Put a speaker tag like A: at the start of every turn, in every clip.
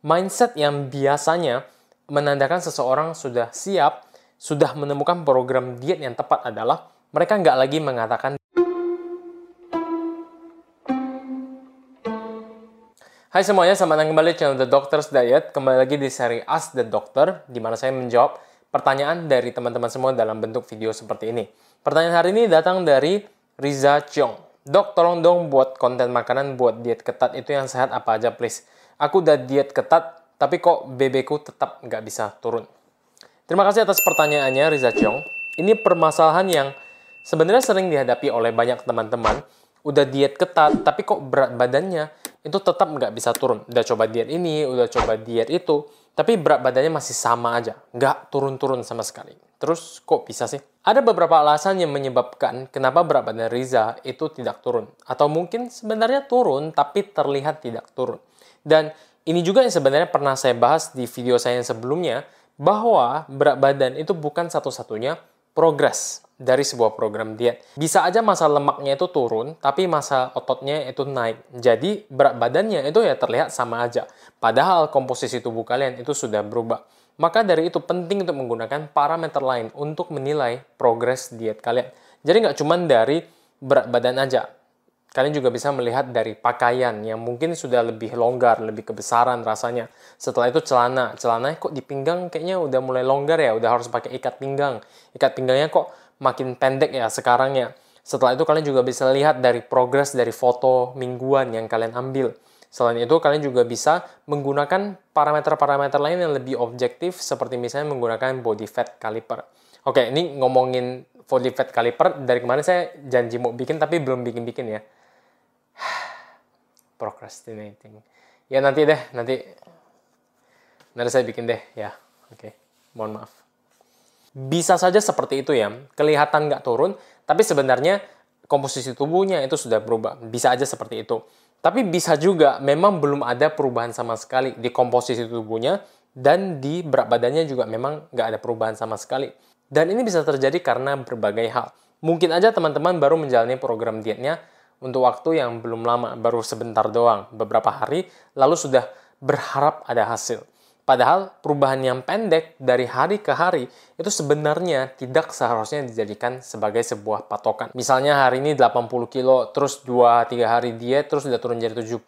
A: mindset yang biasanya menandakan seseorang sudah siap, sudah menemukan program diet yang tepat adalah mereka nggak lagi mengatakan Hai semuanya, selamat datang kembali di channel The Doctor's Diet. Kembali lagi di seri Ask the Doctor, di mana saya menjawab pertanyaan dari teman-teman semua dalam bentuk video seperti ini. Pertanyaan hari ini datang dari Riza Chong. Dok, tolong dong buat konten makanan buat diet ketat itu yang sehat apa aja please. Aku udah diet ketat, tapi kok BB ku tetap nggak bisa turun? Terima kasih atas pertanyaannya Riza Chong. Ini permasalahan yang sebenarnya sering dihadapi oleh banyak teman-teman. Udah diet ketat, tapi kok berat badannya itu tetap nggak bisa turun. Udah coba diet ini, udah coba diet itu, tapi berat badannya masih sama aja. Nggak turun-turun sama sekali. Terus kok bisa sih? Ada beberapa alasan yang menyebabkan kenapa berat badan Riza itu tidak turun. Atau mungkin sebenarnya turun, tapi terlihat tidak turun. Dan ini juga yang sebenarnya pernah saya bahas di video saya yang sebelumnya, bahwa berat badan itu bukan satu-satunya progres dari sebuah program diet. Bisa aja masa lemaknya itu turun, tapi masa ototnya itu naik. Jadi berat badannya itu ya terlihat sama aja. Padahal komposisi tubuh kalian itu sudah berubah. Maka dari itu penting untuk menggunakan parameter lain untuk menilai progres diet kalian. Jadi nggak cuma dari berat badan aja, Kalian juga bisa melihat dari pakaian yang mungkin sudah lebih longgar, lebih kebesaran rasanya. Setelah itu celana. Celananya kok di pinggang kayaknya udah mulai longgar ya, udah harus pakai ikat pinggang. Ikat pinggangnya kok makin pendek ya sekarang ya. Setelah itu kalian juga bisa lihat dari progres dari foto mingguan yang kalian ambil. Selain itu, kalian juga bisa menggunakan parameter-parameter lain yang lebih objektif, seperti misalnya menggunakan body fat caliper. Oke, ini ngomongin body fat caliper, dari kemarin saya janji mau bikin, tapi belum bikin-bikin ya procrastinating. Ya nanti deh, nanti nanti saya bikin deh ya. Oke, okay. mohon maaf. Bisa saja seperti itu ya, kelihatan nggak turun, tapi sebenarnya komposisi tubuhnya itu sudah berubah. Bisa aja seperti itu. Tapi bisa juga memang belum ada perubahan sama sekali di komposisi tubuhnya dan di berat badannya juga memang nggak ada perubahan sama sekali. Dan ini bisa terjadi karena berbagai hal. Mungkin aja teman-teman baru menjalani program dietnya untuk waktu yang belum lama, baru sebentar doang, beberapa hari, lalu sudah berharap ada hasil. Padahal perubahan yang pendek dari hari ke hari itu sebenarnya tidak seharusnya dijadikan sebagai sebuah patokan. Misalnya hari ini 80 kilo, terus 2-3 hari diet, terus udah turun jadi 75,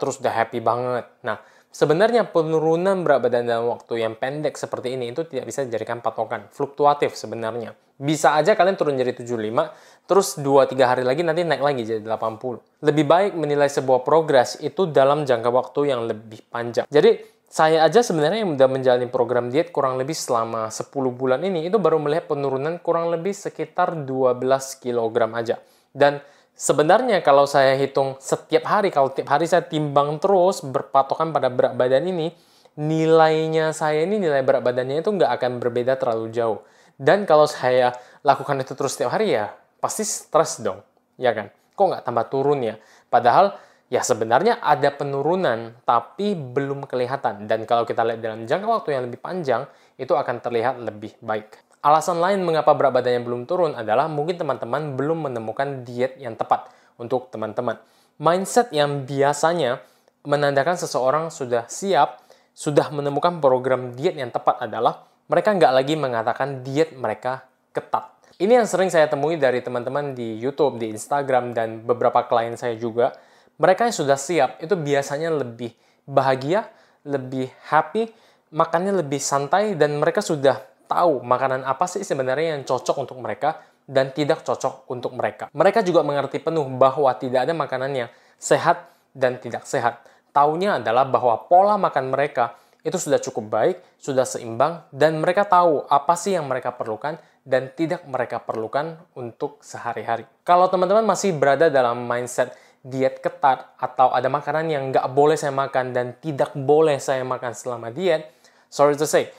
A: terus udah happy banget. Nah, sebenarnya penurunan berat badan dalam waktu yang pendek seperti ini itu tidak bisa dijadikan patokan. Fluktuatif sebenarnya. Bisa aja kalian turun jadi 75, terus 2-3 hari lagi nanti naik lagi jadi 80. Lebih baik menilai sebuah progres itu dalam jangka waktu yang lebih panjang. Jadi saya aja sebenarnya yang udah menjalani program diet kurang lebih selama 10 bulan ini itu baru melihat penurunan kurang lebih sekitar 12 kg aja. Dan sebenarnya kalau saya hitung setiap hari, kalau tiap hari saya timbang terus berpatokan pada berat badan ini, nilainya saya ini nilai berat badannya itu nggak akan berbeda terlalu jauh. Dan kalau saya lakukan itu terus setiap hari ya pasti stres dong, ya kan? Kok nggak tambah turun ya? Padahal ya sebenarnya ada penurunan tapi belum kelihatan. Dan kalau kita lihat dalam jangka waktu yang lebih panjang, itu akan terlihat lebih baik. Alasan lain mengapa berat badannya belum turun adalah mungkin teman-teman belum menemukan diet yang tepat untuk teman-teman. Mindset yang biasanya menandakan seseorang sudah siap, sudah menemukan program diet yang tepat adalah mereka nggak lagi mengatakan diet mereka ketat. Ini yang sering saya temui dari teman-teman di YouTube, di Instagram, dan beberapa klien saya juga. Mereka yang sudah siap itu biasanya lebih bahagia, lebih happy, makannya lebih santai, dan mereka sudah tahu makanan apa sih sebenarnya yang cocok untuk mereka dan tidak cocok untuk mereka. Mereka juga mengerti penuh bahwa tidak ada makanan yang sehat dan tidak sehat. Taunya adalah bahwa pola makan mereka itu sudah cukup baik, sudah seimbang, dan mereka tahu apa sih yang mereka perlukan dan tidak mereka perlukan untuk sehari-hari. Kalau teman-teman masih berada dalam mindset diet ketat atau ada makanan yang nggak boleh saya makan dan tidak boleh saya makan selama diet, sorry to say,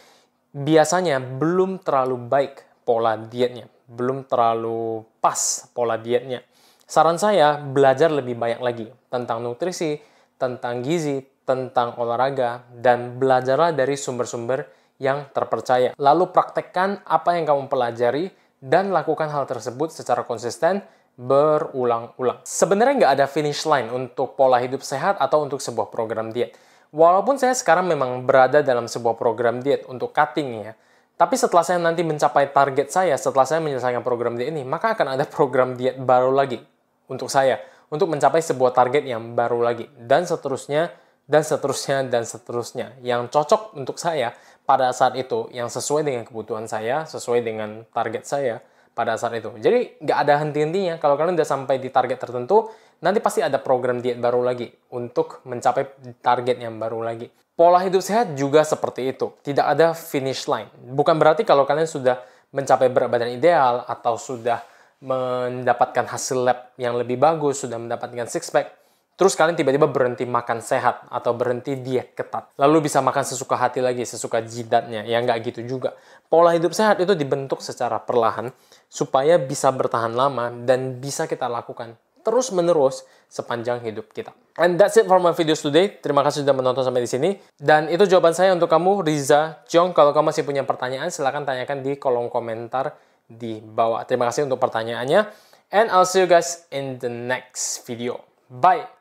A: biasanya belum terlalu baik pola dietnya, belum terlalu pas pola dietnya. Saran saya belajar lebih banyak lagi tentang nutrisi, tentang gizi, tentang olahraga dan belajarlah dari sumber-sumber yang terpercaya. Lalu praktekkan apa yang kamu pelajari dan lakukan hal tersebut secara konsisten berulang-ulang. Sebenarnya nggak ada finish line untuk pola hidup sehat atau untuk sebuah program diet. Walaupun saya sekarang memang berada dalam sebuah program diet untuk cutting ya, tapi setelah saya nanti mencapai target saya, setelah saya menyelesaikan program diet ini, maka akan ada program diet baru lagi untuk saya, untuk mencapai sebuah target yang baru lagi, dan seterusnya, dan seterusnya, dan seterusnya. Yang cocok untuk saya pada saat itu, yang sesuai dengan kebutuhan saya, sesuai dengan target saya pada saat itu. Jadi nggak ada henti-hentinya. Kalau kalian udah sampai di target tertentu, nanti pasti ada program diet baru lagi untuk mencapai target yang baru lagi. Pola hidup sehat juga seperti itu. Tidak ada finish line. Bukan berarti kalau kalian sudah mencapai berat badan ideal atau sudah mendapatkan hasil lab yang lebih bagus, sudah mendapatkan six pack, terus kalian tiba-tiba berhenti makan sehat atau berhenti diet ketat. Lalu bisa makan sesuka hati lagi, sesuka jidatnya. Ya nggak gitu juga. Pola hidup sehat itu dibentuk secara perlahan supaya bisa bertahan lama dan bisa kita lakukan terus-menerus sepanjang hidup kita. And that's it for my videos today. Terima kasih sudah menonton sampai di sini. Dan itu jawaban saya untuk kamu, Riza Jong. Kalau kamu masih punya pertanyaan, silahkan tanyakan di kolom komentar di bawah. Terima kasih untuk pertanyaannya. And I'll see you guys in the next video. Bye!